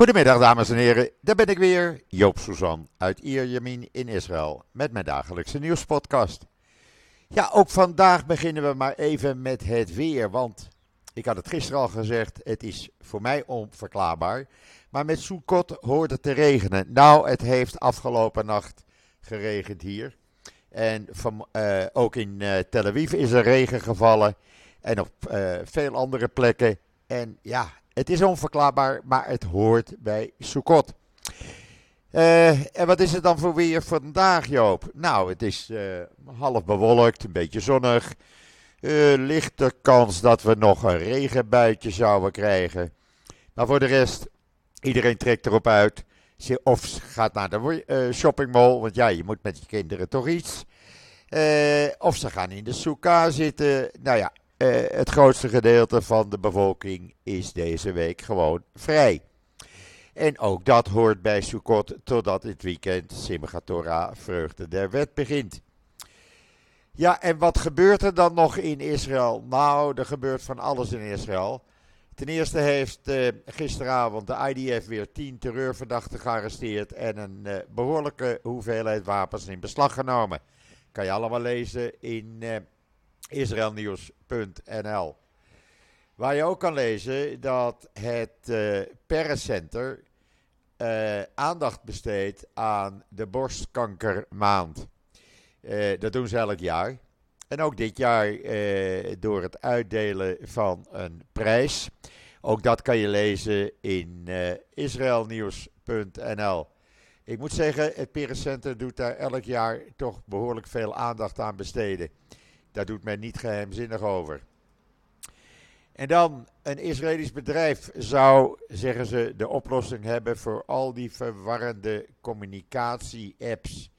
Goedemiddag dames en heren, daar ben ik weer, Joop Suzan uit Ierjemien in Israël met mijn dagelijkse nieuwspodcast. Ja, ook vandaag beginnen we maar even met het weer, want ik had het gisteren al gezegd, het is voor mij onverklaarbaar. Maar met Soekot hoort het te regenen. Nou, het heeft afgelopen nacht geregend hier. En uh, ook in uh, Tel Aviv is er regen gevallen. En op uh, veel andere plekken. En ja, het is onverklaarbaar, maar het hoort bij Sukkot. Uh, en wat is het dan voor weer vandaag, Joop? Nou, het is uh, half bewolkt, een beetje zonnig. Uh, lichte kans dat we nog een regenbuitje zouden krijgen. Maar voor de rest, iedereen trekt erop uit. Of gaat naar de shoppingmall, want ja, je moet met je kinderen toch iets. of ze gaan in de soeka zitten. Nou ja, uh, het grootste gedeelte van de bevolking is deze week gewoon vrij. En ook dat hoort bij Sukkot totdat het weekend Simchat Torah, vreugde der wet, begint. Ja, en wat gebeurt er dan nog in Israël? Nou, er gebeurt van alles in Israël. Ten eerste heeft uh, gisteravond de IDF weer tien terreurverdachten gearresteerd en een uh, behoorlijke hoeveelheid wapens in beslag genomen. Kan je allemaal lezen in uh, israelnieuws.nl. Waar je ook kan lezen dat het uh, Perrencenter uh, aandacht besteedt aan de borstkankermaand. Uh, dat doen ze elk jaar. En ook dit jaar door het uitdelen van een prijs. Ook dat kan je lezen in israelnieuws.nl. Ik moet zeggen, het Perrencenter doet daar elk jaar toch behoorlijk veel aandacht aan besteden. Daar doet men niet geheimzinnig over. En dan, een Israëlisch bedrijf zou, zeggen ze, de oplossing hebben voor al die verwarrende communicatie-apps.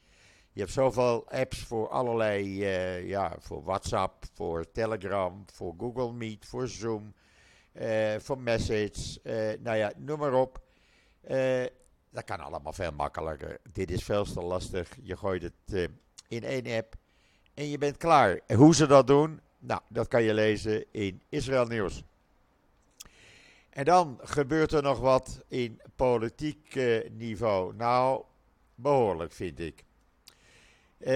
Je hebt zoveel apps voor allerlei, uh, ja, voor WhatsApp, voor Telegram, voor Google Meet, voor Zoom, uh, voor Message, uh, nou ja, noem maar op. dat kan allemaal veel makkelijker. Dit is veel te lastig. Je gooit het in één app en je bent klaar. hoe ze dat doen, nou, dat kan je lezen in Israël Nieuws. En dan gebeurt er nog wat in politiek uh, niveau. Nou, behoorlijk vind ik. Uh,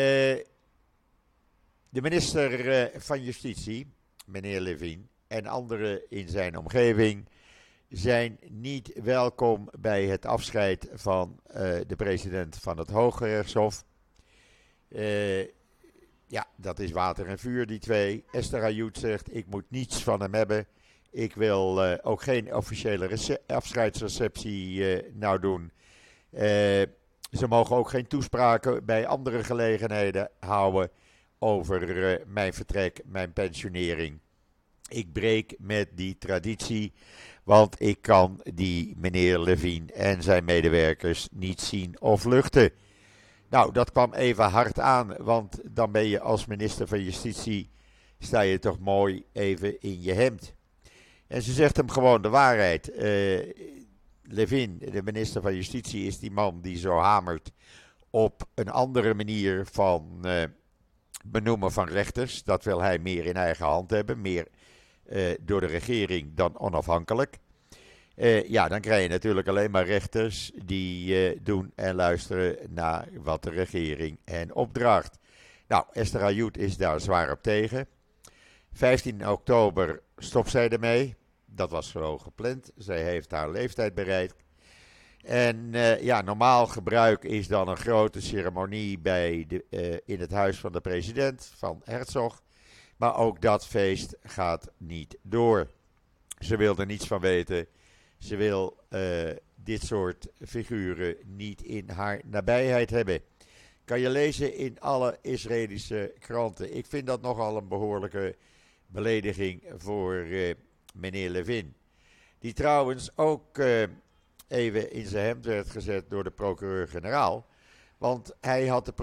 de minister uh, van Justitie, meneer Levin, en anderen in zijn omgeving zijn niet welkom bij het afscheid van de president van het Hoge Rechtshof. Ja, dat is water en vuur, die twee. Esther Ayoud zegt, ik moet niets van hem hebben. Ik wil uh, ook geen officiële afscheidsreceptie uh, nou doen. Uh, ze mogen ook geen toespraken bij andere gelegenheden houden over mijn vertrek, mijn pensionering. Ik breek met die traditie, want ik kan die meneer Levine en zijn medewerkers niet zien of luchten. Nou, dat kwam even hard aan, want dan ben je als minister van Justitie, sta je toch mooi even in je hemd. En ze zegt hem gewoon de waarheid. Uh, Levin, de minister van Justitie, is die man die zo hamert op een andere manier van uh, benoemen van rechters. Dat wil hij meer in eigen hand hebben, meer uh, door de regering dan onafhankelijk. Uh, ja, dan krijg je natuurlijk alleen maar rechters die uh, doen en luisteren naar wat de regering hen opdraagt. Nou, Esther Ayoud is daar zwaar op tegen. 15 oktober stopt zij ermee. Dat was zo gepland. Zij heeft haar leeftijd bereikt. En uh, ja, normaal gebruik is dan een grote ceremonie bij de, in het huis van de president van Herzog. Maar ook dat feest gaat niet door. Ze wil er niets van weten. Ze wil uh, dit soort figuren niet in haar nabijheid hebben. Kan je lezen in alle Israëlische kranten. Ik vind dat nogal een behoorlijke belediging voor uh, meneer Levin. Die trouwens ook uh, even in zijn hemd werd gezet door de procureur-generaal. Want hij had de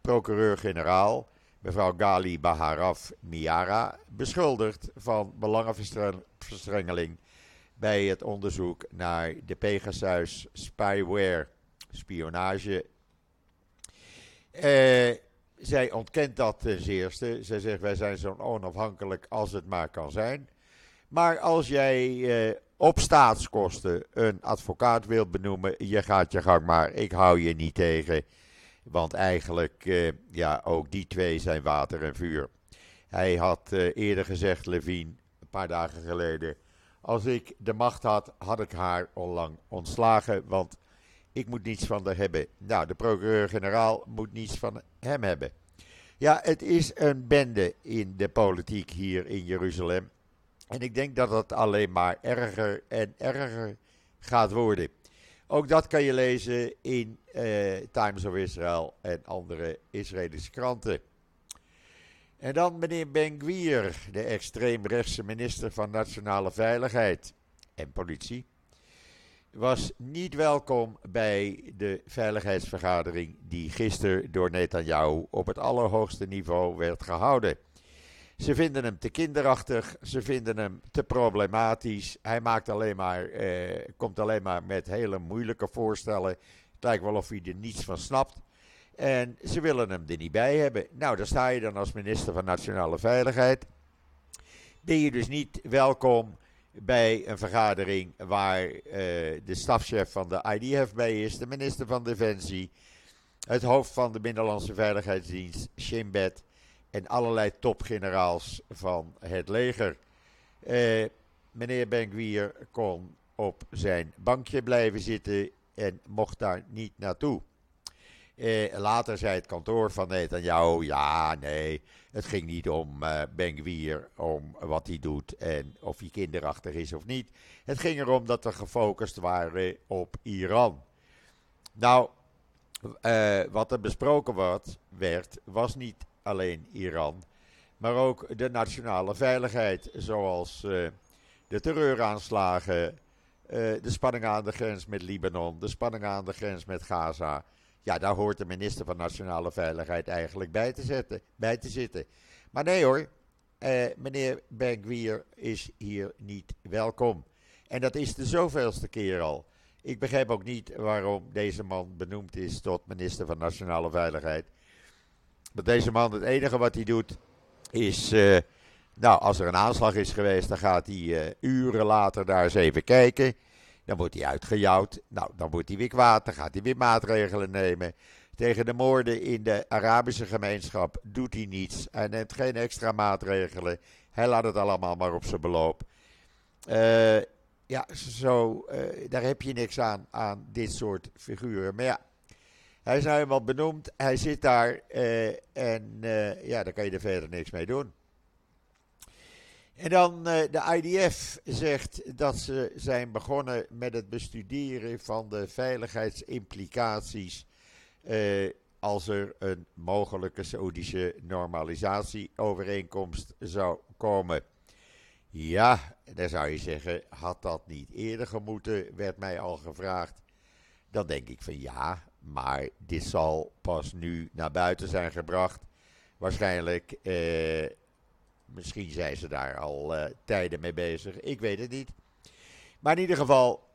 procureur-generaal, mevrouw Gali Baharaf Miara, beschuldigd van belangenverstrengeling bij het onderzoek naar de Pegasus spyware, spionage. Uh, zij ontkent dat ten zeerste. Zij zegt wij zijn zo onafhankelijk als het maar kan zijn. Maar als jij uh, op staatskosten een advocaat wilt benoemen, je gaat je gang maar, ik hou je niet tegen. Want eigenlijk, uh, ja, ook die twee zijn water en vuur. Hij had eerder gezegd, Levine, een paar dagen geleden. Als ik de macht had, had ik haar onlang ontslagen. Want ik moet niets van haar hebben. Nou, de procureur-generaal moet niets van hem hebben. Ja, het is een bende in de politiek hier in Jeruzalem. En ik denk dat het alleen maar erger en erger gaat worden. Ook dat kan je lezen in uh, Times of Israel en andere Israëlische kranten. En dan meneer Ben-Gvir, de extreemrechtse minister van Nationale Veiligheid en Politie, was niet welkom bij de veiligheidsvergadering die gisteren door Netanyahu op het allerhoogste niveau werd gehouden. Ze vinden hem te kinderachtig, ze vinden hem te problematisch. Hij maakt alleen maar, eh, komt alleen maar met hele moeilijke voorstellen. Het lijkt wel of hij er niets van snapt. En ze willen hem er niet bij hebben. Nou, daar sta je dan als minister van Nationale Veiligheid. Ben je dus niet welkom bij een vergadering waar uh, de stafchef van de IDF bij is, de minister van Defensie, het hoofd van de Binnenlandse Veiligheidsdienst, Shin Bet, en allerlei topgeneraals van het leger. Uh, meneer Benguier kon op zijn bankje blijven zitten en mocht daar niet naartoe. Uh, later zei het kantoor van Netanyahu, ja, nee, het ging niet om uh, Ben om wat hij doet en of hij kinderachtig is of niet. Het ging erom dat we gefocust waren op Iran. Nou, uh, wat er besproken werd, werd, was niet alleen Iran, maar ook de nationale veiligheid, zoals uh, de terreuraanslagen, de spanning aan de grens met Libanon, de spanning aan de grens met Gaza ja, daar hoort de minister van Nationale Veiligheid eigenlijk bij te, zetten, bij te zitten. Maar nee hoor, eh, meneer Benguier is hier niet welkom. En dat is de zoveelste keer al. Ik begrijp ook niet waarom deze man benoemd is tot minister van Nationale Veiligheid. Want deze man, het enige wat hij doet, is. Uh, nou, als er een aanslag is geweest, dan gaat hij uh, uren later daar eens even kijken. Dan wordt hij uitgejouwd. Nou, dan wordt hij weer kwaad. Dan gaat hij weer maatregelen nemen. Tegen de moorden in de Arabische gemeenschap doet hij niets. Hij neemt geen extra maatregelen. Hij laat het allemaal maar op zijn beloop. Uh, ja, zo, uh, daar heb je niks aan, aan dit soort figuren. Maar ja, hij is nou eenmaal benoemd. Hij zit daar uh, en ja, daar kan je er verder niks mee doen. En dan uh, de IDF zegt dat ze zijn begonnen met het bestuderen van de veiligheidsimplicaties uh, als er een mogelijke Saoedische normalisatieovereenkomst zou komen. Ja, dan zou je zeggen, had dat niet eerder gemoeten, werd mij al gevraagd. Dan denk ik van ja, maar dit zal pas nu naar buiten zijn gebracht. Waarschijnlijk eh, Misschien zijn ze daar al uh, tijden mee bezig. Ik weet het niet. Maar in ieder geval,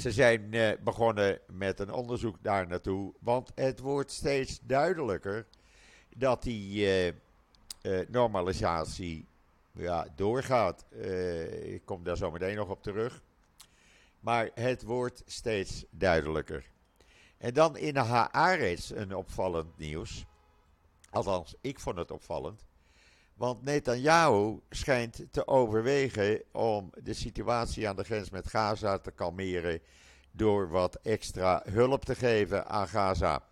ze zijn uh, begonnen met een onderzoek daar naartoe. Want het wordt steeds duidelijker dat die uh, normalisatie ja, doorgaat. ik kom daar zo meteen nog op terug. Maar het wordt steeds duidelijker. En dan in Haaretz een opvallend nieuws. Althans, ik vond het opvallend. Want Netanyahu schijnt te overwegen om de situatie aan de grens met Gaza te kalmeren door wat extra hulp te geven aan Gaza.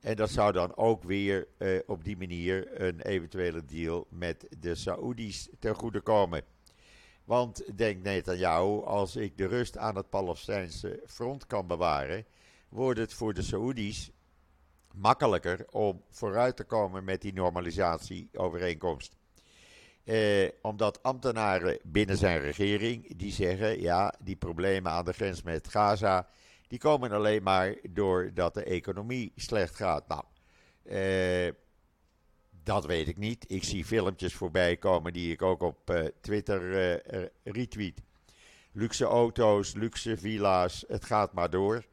En dat zou dan ook weer eh, op die manier een eventuele deal met de Saoedi's ten goede komen. Want denkt Netanyahu, als ik de rust aan het Palestijnse front kan bewaren, wordt het voor de Saoedi's makkelijker om vooruit te komen met die normalisatieovereenkomst. Eh, omdat ambtenaren binnen zijn regering die zeggen: ja, die problemen aan de grens met Gaza, die komen alleen maar doordat de economie slecht gaat. Nou, eh, dat weet ik niet. Ik zie filmpjes voorbij komen die ik ook op uh, Twitter uh, retweet. Luxe auto's, luxe villa's, het gaat maar door.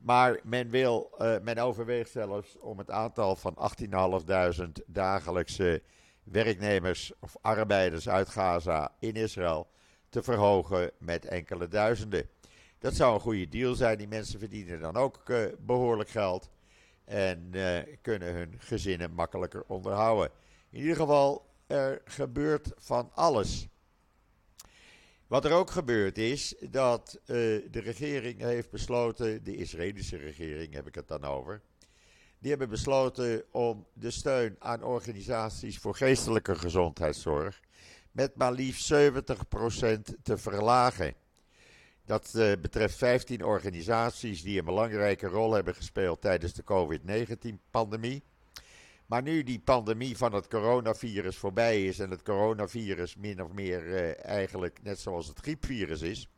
Maar men, wil, uh, men overweegt zelfs om het aantal van 18.500 dagelijkse werknemers of arbeiders uit Gaza in Israël te verhogen met enkele duizenden. Dat zou een goede deal zijn. Die mensen verdienen dan ook uh, behoorlijk geld. En uh, kunnen hun gezinnen makkelijker onderhouden. In ieder geval, er gebeurt van alles. Wat er ook gebeurd is, dat uh, de regering heeft besloten, de Israëlische regering heb ik het dan over, die hebben besloten om de steun aan organisaties voor geestelijke gezondheidszorg met maar liefst 70% te verlagen. Dat uh, betreft 15 organisaties die een belangrijke rol hebben gespeeld tijdens de COVID-19-pandemie. Maar nu die pandemie van het coronavirus voorbij is en het coronavirus min of meer uh, eigenlijk net zoals het griepvirus is,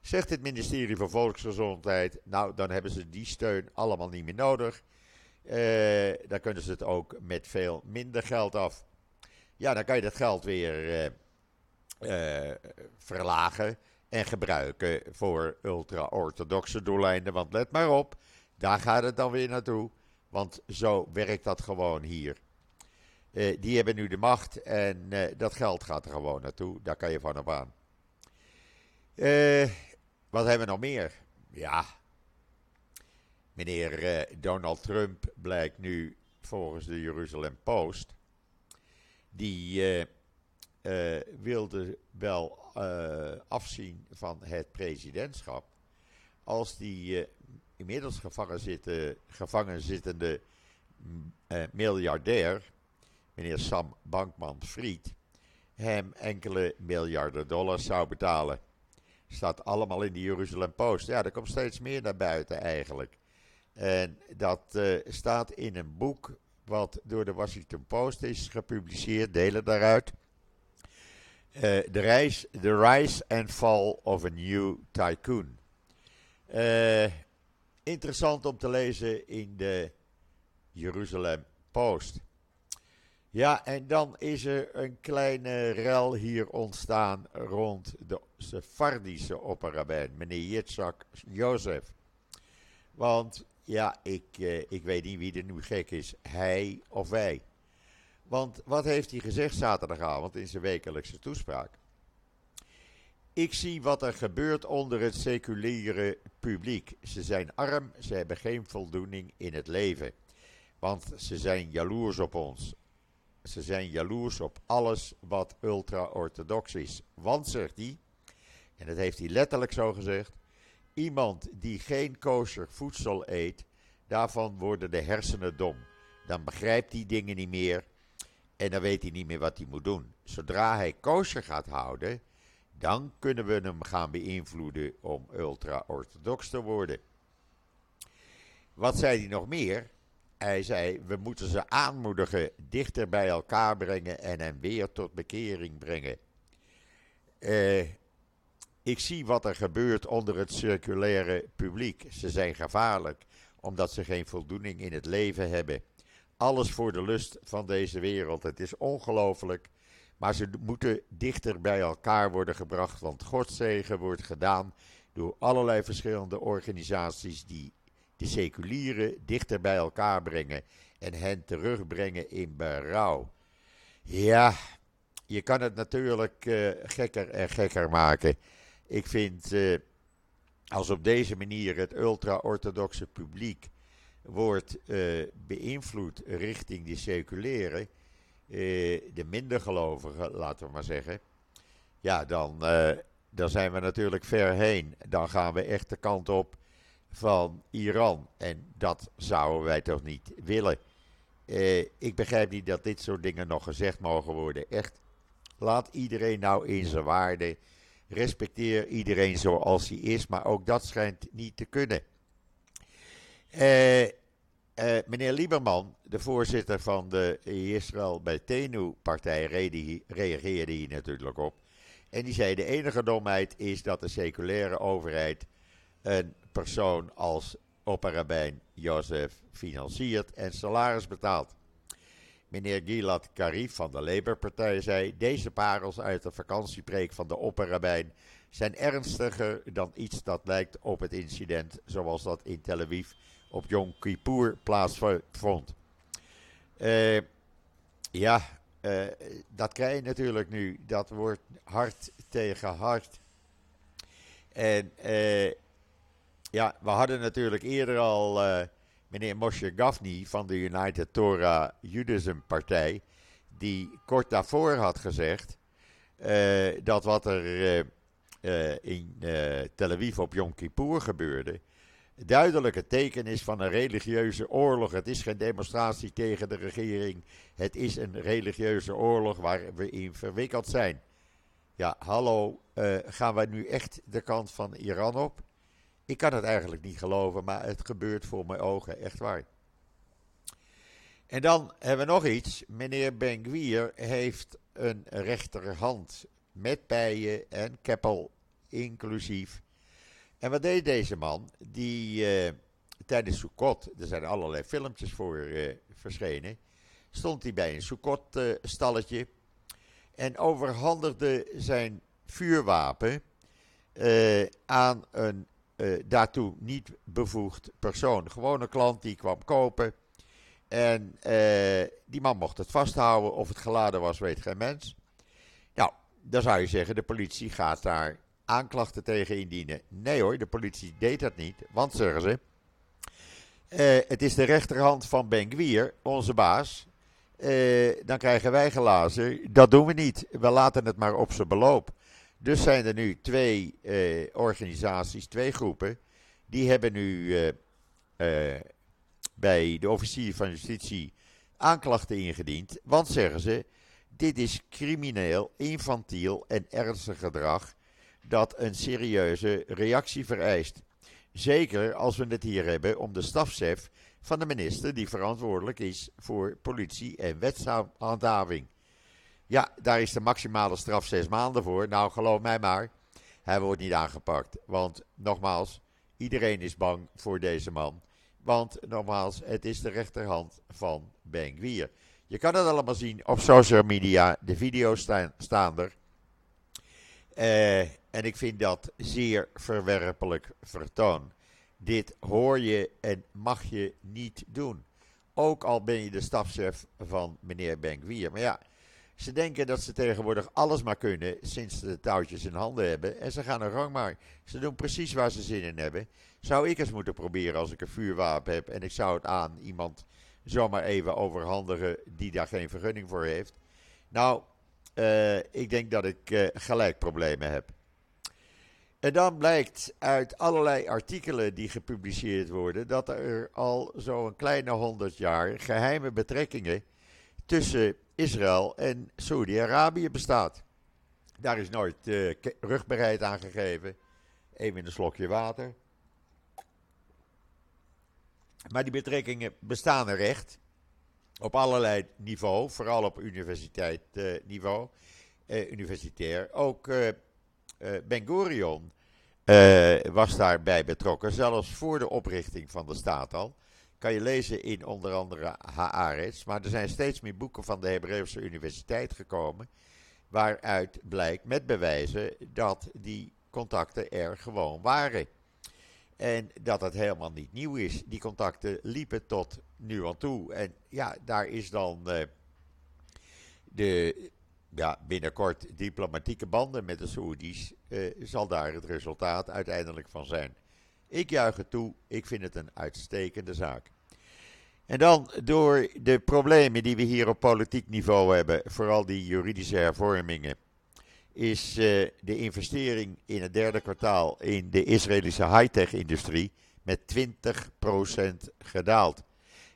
zegt het ministerie van Volksgezondheid, nou dan hebben ze die steun allemaal niet meer nodig. Uh, dan kunnen ze het ook met veel minder geld af. Ja, dan kan je dat geld weer uh, verlagen en gebruiken voor ultra-orthodoxe doeleinden. Want let maar op, daar gaat het dan weer naartoe. Want zo werkt dat gewoon hier. Uh, die hebben nu de macht en uh, dat geld gaat er gewoon naartoe. Daar kan je van op aan. Uh, wat hebben we nog meer? Ja. Meneer Donald Trump blijkt nu volgens de Jeruzalem Post. Die wilde wel afzien van het presidentschap. Als die inmiddels gevangen, zitten, gevangen zittende uh, miljardair, meneer Sam Bankman-Fried, hem enkele miljarden dollars zou betalen. Staat allemaal in de Jeruzalem Post. Ja, er komt steeds meer naar buiten eigenlijk. En dat uh, staat in een boek wat door de Washington Post is gepubliceerd, delen daaruit. Uh, the, rise, the Rise and Fall of a New Tycoon. Uh, interessant om te lezen in de Jeruzalem Post. Ja, en dan is er een kleine rel hier ontstaan rond de Sephardische opperrabijn, meneer Yitzhak Jozef. Want ja, ik, eh, ik weet niet wie er nu gek is, hij of wij. Want wat heeft hij gezegd zaterdagavond in zijn wekelijkse toespraak? Ik zie wat er gebeurt onder het seculiere publiek. Ze zijn arm, ze hebben geen voldoening in het leven. Want ze zijn jaloers op ons. Ze zijn jaloers op alles wat ultra-orthodox is. Want, zegt hij, en dat heeft hij letterlijk zo gezegd: iemand die geen kosher voedsel eet, daarvan worden de hersenen dom. Dan begrijpt hij dingen niet meer en dan weet hij niet meer wat hij moet doen. Zodra hij kosher gaat houden, dan kunnen we hem gaan beïnvloeden om ultra-orthodox te worden. Wat zei hij nog meer? Hij zei: We moeten ze aanmoedigen, dichter bij elkaar brengen en hen weer tot bekering brengen. Uh, ik zie wat er gebeurt onder het circulaire publiek. Ze zijn gevaarlijk, omdat ze geen voldoening in het leven hebben. Alles voor de lust van deze wereld. Het is ongelooflijk maar ze moeten dichter bij elkaar worden gebracht, want Godzegen wordt gedaan door allerlei verschillende organisaties die de seculieren dichter bij elkaar brengen en hen terugbrengen in berouw. Ja, je kan het natuurlijk uh, gekker en gekker maken. Ik vind, uh, als op deze manier het ultra-orthodoxe publiek wordt uh, beïnvloed richting die seculieren, eh, de minder gelovigen, laten we maar zeggen. Ja, dan, uh, dan zijn we natuurlijk ver heen. Dan gaan we echt de kant op van Iran. En dat zouden wij toch niet willen. Uh, ik begrijp niet dat dit soort dingen nog gezegd mogen worden. Echt, laat iedereen nou in zijn waarde. Respecteer iedereen zoals hij is. Maar ook dat schijnt niet te kunnen. Uh, uh, meneer Lieberman, de voorzitter van de Israël Betenu-partij, reageerde hier natuurlijk op. En die zei: De enige domheid is dat de seculaire overheid een persoon als opperrabijn Jozef financiert en salaris betaalt. Meneer Gilad Karif van de Labour-partij zei: Deze parels uit de vakantiepreek van de opperrabijn zijn ernstiger dan iets dat lijkt op het incident zoals dat in Tel Aviv op Yom Kippur plaatsvond. Uh, ja, dat krijg je natuurlijk nu. Dat wordt hard tegen hard. En ja, we hadden natuurlijk eerder al meneer Moshe Gafni van de United Torah Judaism Partij, die kort daarvoor had gezegd dat wat er in Tel Aviv op Yom Kippur gebeurde, duidelijke teken is van een religieuze oorlog. Het is geen demonstratie tegen de regering. Het is een religieuze oorlog waar we in verwikkeld zijn. Ja, hallo, uh, gaan wij nu echt de kant van Iran op? Ik kan het eigenlijk niet geloven, maar het gebeurt voor mijn ogen, echt waar. En dan hebben we nog iets. Meneer Ben-Gvir heeft een rechterhand met pijen en keppel inclusief en wat deed deze man? Die uh, tijdens Sukkot, er zijn allerlei filmpjes voor uh, verschenen, stond hij bij een Sukkot-stalletje en overhandigde zijn vuurwapen eh, aan een daartoe niet bevoegd persoon. Gewoon een klant die kwam kopen. En die man mocht het vasthouden. Of het geladen was, weet geen mens. Nou, dan zou je zeggen, de politie gaat daar aanklachten tegen indienen. Nee hoor, de politie deed dat niet, want zeggen ze. Uh, het is de rechterhand van Ben Gwier, onze baas. Uh, dan krijgen wij glazen. Dat doen we niet. We laten het maar op zijn beloop. Dus zijn er nu twee uh, organisaties, twee groepen. Die hebben nu bij de officier van justitie aanklachten ingediend. Want zeggen ze, dit is crimineel, infantiel en ernstig gedrag dat een serieuze reactie vereist. Zeker als we het hier hebben om de stafchef van de minister die verantwoordelijk is voor politie en wetshandhaving. Ja, daar is de maximale straf zes maanden voor. Nou, geloof mij maar, hij wordt niet aangepakt. Want nogmaals, iedereen is bang voor deze man. Want nogmaals, het is de rechterhand van Ben Gwier. Je kan het allemaal zien op social media. De video's staan, er. Uh, en ik vind dat zeer verwerpelijk vertoon. Dit hoor je en mag je niet doen. Ook al ben je de stafchef van meneer Benkwier. Maar ja, ze denken dat ze tegenwoordig alles maar kunnen sinds ze de touwtjes in handen hebben. En ze gaan er gang maar. Ze doen precies waar ze zin in hebben. Zou ik eens moeten proberen als ik een vuurwapen heb en ik zou het aan iemand zomaar even overhandigen die daar geen vergunning voor heeft. Nou, uh, ik denk dat ik uh, gelijk problemen heb. En dan blijkt uit allerlei artikelen die gepubliceerd worden dat er al zo'n kleine honderd jaar geheime betrekkingen tussen Israël en Saudi-Arabië bestaat. Daar is nooit uh, rugbereid aan gegeven. Even een slokje water. Maar die betrekkingen bestaan er echt. Op allerlei niveau, vooral op universiteitsniveau, uh, universitair. Ook uh, Ben Gurion was daarbij betrokken, zelfs voor de oprichting van de staat al. Kan je lezen in onder andere Haaretz. Maar er zijn steeds meer boeken van de Hebreeuwse Universiteit gekomen. Waaruit blijkt met bewijzen dat die contacten er gewoon waren. En dat het helemaal niet nieuw is. Die contacten liepen tot nu aan toe. En ja, daar is dan uh, de ja, binnenkort diplomatieke banden met de Saoedi's. Uh, zal daar het resultaat uiteindelijk van zijn. Ik juich het toe. Ik vind het een uitstekende zaak. En dan door de problemen die we hier op politiek niveau hebben, vooral die juridische hervormingen is uh, de investering in het derde kwartaal in de Israëlische high-tech-industrie met 20% gedaald.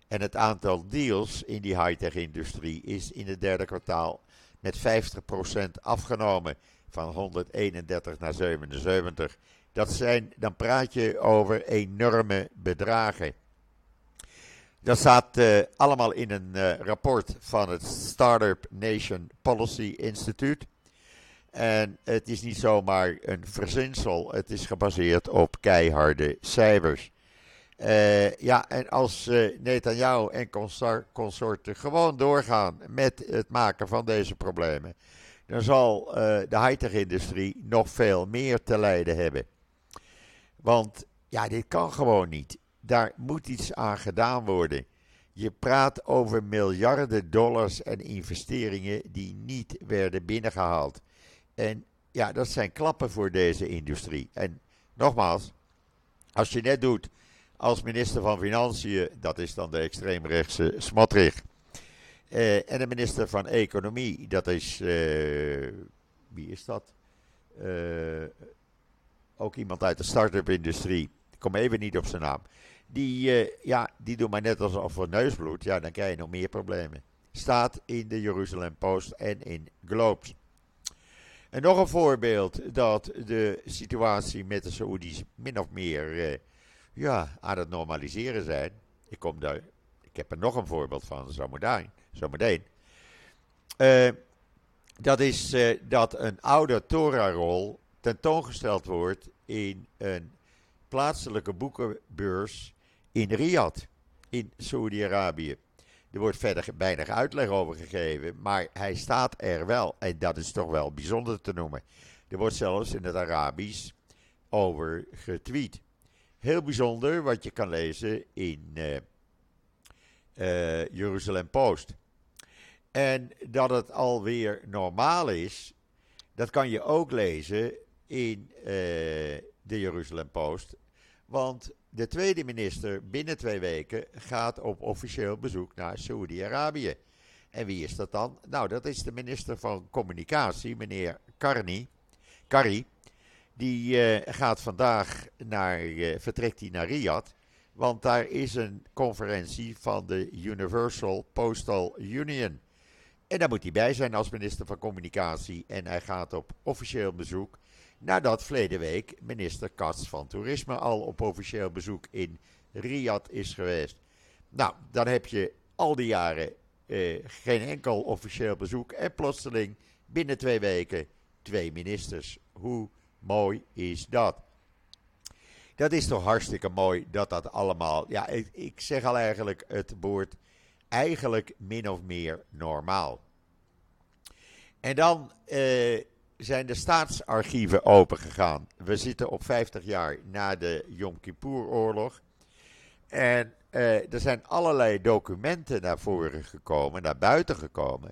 En het aantal deals in die high-tech-industrie is in het derde kwartaal met 50% afgenomen. Van 131 naar 77. Dat zijn, dan praat je over enorme bedragen. Dat staat uh, allemaal in een uh, rapport van het Startup Nation Policy Institute. En het is niet zomaar een verzinsel, het is gebaseerd op keiharde cijfers. Uh, ja, en als uh, Netanyahu en consorten gewoon doorgaan met het maken van deze problemen, dan zal uh, de high-tech-industrie nog veel meer te lijden hebben. Want ja, dit kan gewoon niet. Daar moet iets aan gedaan worden. Je praat over miljarden dollars en investeringen die niet werden binnengehaald. En ja, dat zijn klappen voor deze industrie. En nogmaals, als je net doet als minister van Financiën, dat is dan de extreemrechtse Smotrich. Uh, en de minister van Economie, dat is, uh, wie is dat? Uh, ook iemand uit de start-up industrie. Ik kom even niet op zijn naam. Die, ja, die doen maar net alsof voor neusbloed. Ja, dan krijg je nog meer problemen. Staat in de Jeruzalem Post en in Globes. En nog een voorbeeld dat de situatie met de Saoedi's min of meer ja, aan het normaliseren zijn. Ik, kom daar, ik heb er nog een voorbeeld van zometeen. zometeen. Uh, dat is uh, dat een oude Torah-rol tentoongesteld wordt in een plaatselijke boekenbeurs in Riyadh, in Saudi-Arabië. Er wordt verder weinig uitleg over gegeven, maar hij staat er wel. En dat is toch wel bijzonder te noemen. Er wordt zelfs in het Arabisch over getweet. Heel bijzonder wat je kan lezen in uh, uh, Jeruzalem Post. En dat het alweer normaal is, dat kan je ook lezen in uh, de Jeruzalem Post. Want de tweede minister binnen twee weken gaat op officieel bezoek naar Saoedi-Arabië. En wie is dat dan? Nou, dat is de minister van Communicatie, meneer Karni. Die uh, gaat vandaag naar, uh, vertrekt hij naar Riyadh. Want daar is een conferentie van de Universal Postal Union. En daar moet hij bij zijn als minister van Communicatie. En hij gaat op officieel bezoek. Nadat verleden week minister Katz van Toerisme al op officieel bezoek in Riyadh is geweest. Nou, dan heb je al die jaren eh, geen enkel officieel bezoek. En plotseling binnen twee weken twee ministers. Hoe mooi is dat? Dat is toch hartstikke mooi dat dat allemaal. Ja, ik, ik zeg al eigenlijk het woord eigenlijk min of meer normaal. En dan uh, zijn de staatsarchieven opengegaan. We zitten op 50 jaar na de Yom Kippur-oorlog. En uh, er zijn allerlei documenten naar voren gekomen, naar buiten gekomen,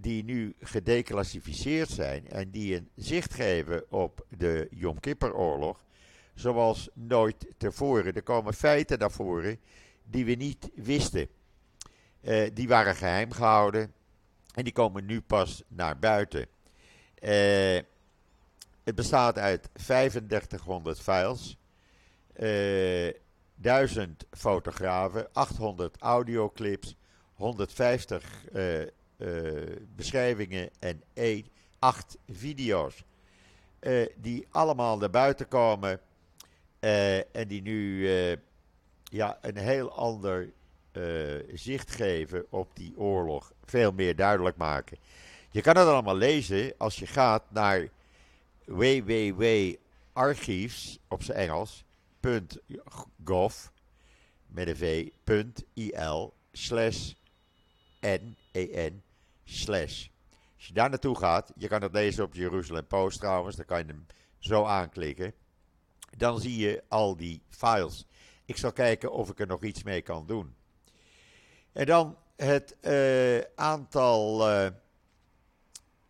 die nu gedeclassificeerd zijn en die een zicht geven op de Yom Kippur-oorlog, zoals nooit tevoren. Er komen feiten naar voren die we niet wisten. Uh, die waren geheim gehouden en die komen nu pas naar buiten. Uh, het bestaat uit 3500 files, uh, eh, 1000 fotografen, 800 audioclips, 150 uh, beschrijvingen en 8 video's. die allemaal naar buiten komen en die nu ja, een heel ander zicht geven op die oorlog. Veel meer duidelijk maken. Je kan het allemaal lezen als je gaat naar www.archives op zijn Engels .gov met een v.il slash n e n Als je daar naartoe gaat, je kan het lezen op Jeruzalem Post trouwens, dan kan je hem zo aanklikken. Dan zie je al die files. Ik zal kijken of ik er nog iets mee kan doen. En dan het uh, aantal uh,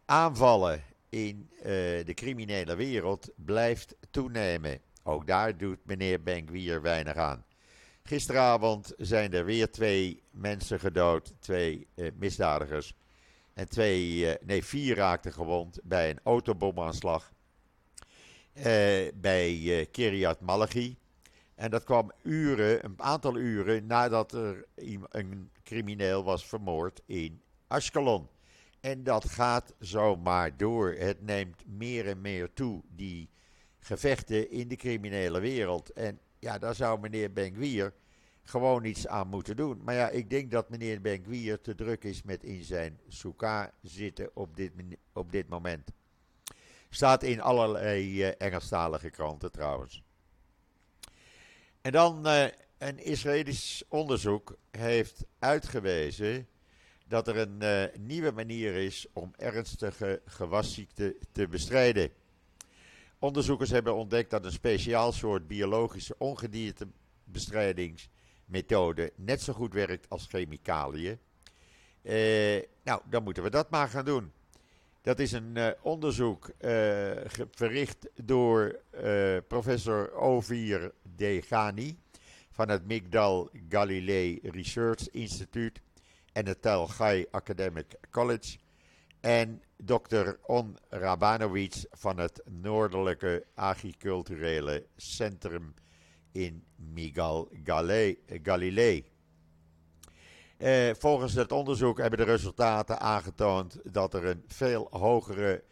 aanvallen in uh, de criminele wereld blijft toenemen. Ook daar doet meneer Benkwier weinig aan. Gisteravond zijn er weer twee mensen gedood, twee misdadigers. En twee, uh, nee, vier raakten gewond bij een autobomaanslag bij Kiryat Malachi. En dat kwam uren, een aantal uren nadat er een crimineel was vermoord in Ashkelon. En dat gaat zomaar door. Het neemt meer en meer toe, die gevechten in de criminele wereld. En ja, daar zou meneer Benguier gewoon iets aan moeten doen. Maar ja, ik denk dat meneer Benguier te druk is met in zijn souka zitten op dit, op dit moment. Staat in allerlei uh, Engelstalige kranten trouwens. En dan uh, een Israëlisch onderzoek heeft uitgewezen dat er een uh, nieuwe manier is om ernstige gewasziekten te bestrijden. Onderzoekers hebben ontdekt dat een speciaal soort biologische ongediertebestrijding methode net zo goed werkt als chemicaliën. nou, dan moeten we dat maar gaan doen. Dat is een uh, onderzoek uh, verricht door uh, professor Ovir Degani van het Migdal Galilei Research Institute en het Tel Gai Academic College. En dokter On Rabanovic van het Noordelijke Agriculturele Centrum in Migal Galilei. Eh, volgens het onderzoek hebben de resultaten aangetoond dat er een veel hogere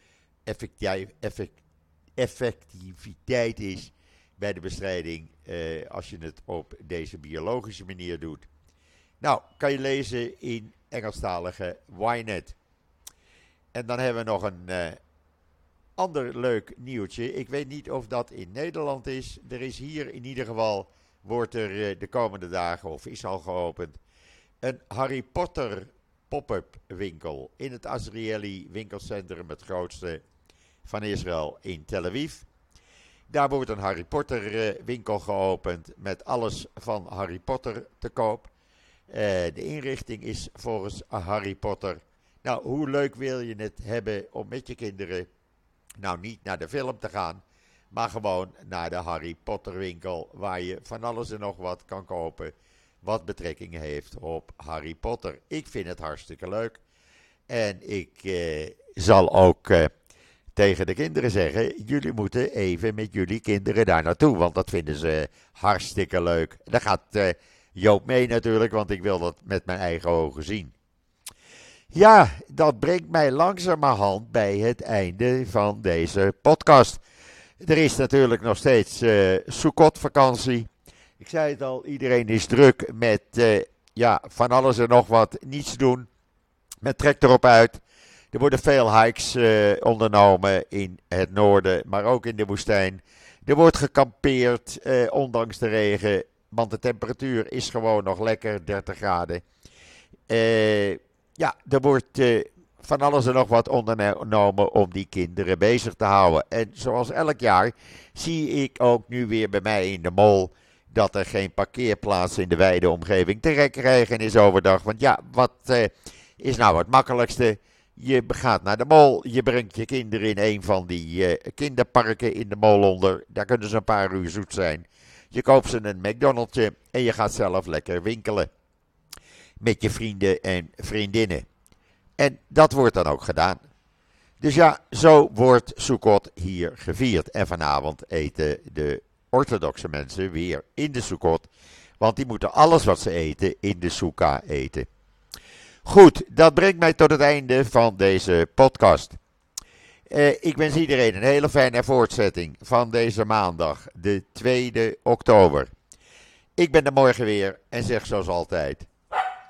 effectiviteit is bij de bestrijding eh, als je het op deze biologische manier doet. Nou, kan je lezen in Engelstalige Ynet. En dan hebben we nog een uh, ander leuk nieuwtje. Ik weet niet of dat in Nederland is. Er is hier in ieder geval, wordt er uh, de komende dagen, of is al geopend, een Harry Potter pop-up winkel in het Azrieli winkelcentrum, het grootste van Israël in Tel Aviv. Daar wordt een Harry Potter uh, winkel geopend met alles van Harry Potter te koop. Uh, de inrichting is volgens Harry Potter. Nou, hoe leuk wil je het hebben om met je kinderen, nou niet naar de film te gaan, maar gewoon naar de Harry Potter winkel, waar je van alles en nog wat kan kopen wat betrekking heeft op Harry Potter. Ik vind het hartstikke leuk. En ik eh, zal ook eh, tegen de kinderen zeggen: jullie moeten even met jullie kinderen daar naartoe, want dat vinden ze hartstikke leuk. Daar gaat eh, Joop mee natuurlijk, want ik wil dat met mijn eigen ogen zien. Ja, dat brengt mij langzamerhand bij het einde van deze podcast. Er is natuurlijk nog steeds uh, vakantie. Ik zei het al, iedereen is druk met uh, ja, van alles en nog wat niets doen. Met trek erop uit. Er worden veel hikes uh, ondernomen in het noorden, maar ook in de woestijn. Er wordt gekampeerd, ondanks de regen, want de temperatuur is gewoon nog lekker, 30 graden. Ja, er wordt van alles en nog wat ondernomen om die kinderen bezig te houden. En zoals elk jaar zie ik ook nu weer bij mij in de mol dat er geen parkeerplaats in de wijde omgeving te krijgen is overdag. Want ja, wat uh, is nou het makkelijkste? Je gaat naar de mol, je brengt je kinderen in een van die uh, kinderparken in de mol onder. Daar kunnen ze een paar uur zoet zijn. Je koopt ze een McDonald'sje en je gaat zelf lekker winkelen. Met je vrienden en vriendinnen. En dat wordt dan ook gedaan. Dus ja, zo wordt Sukkot hier gevierd. En vanavond eten de orthodoxe mensen weer in de Sukkot. Want die moeten alles wat ze eten in de Sukkah eten. Goed, dat brengt mij tot het einde van deze podcast. Eh, ik wens iedereen een hele fijne voortzetting van deze maandag, de 2 oktober. Ik ben er morgen weer en zeg zoals altijd: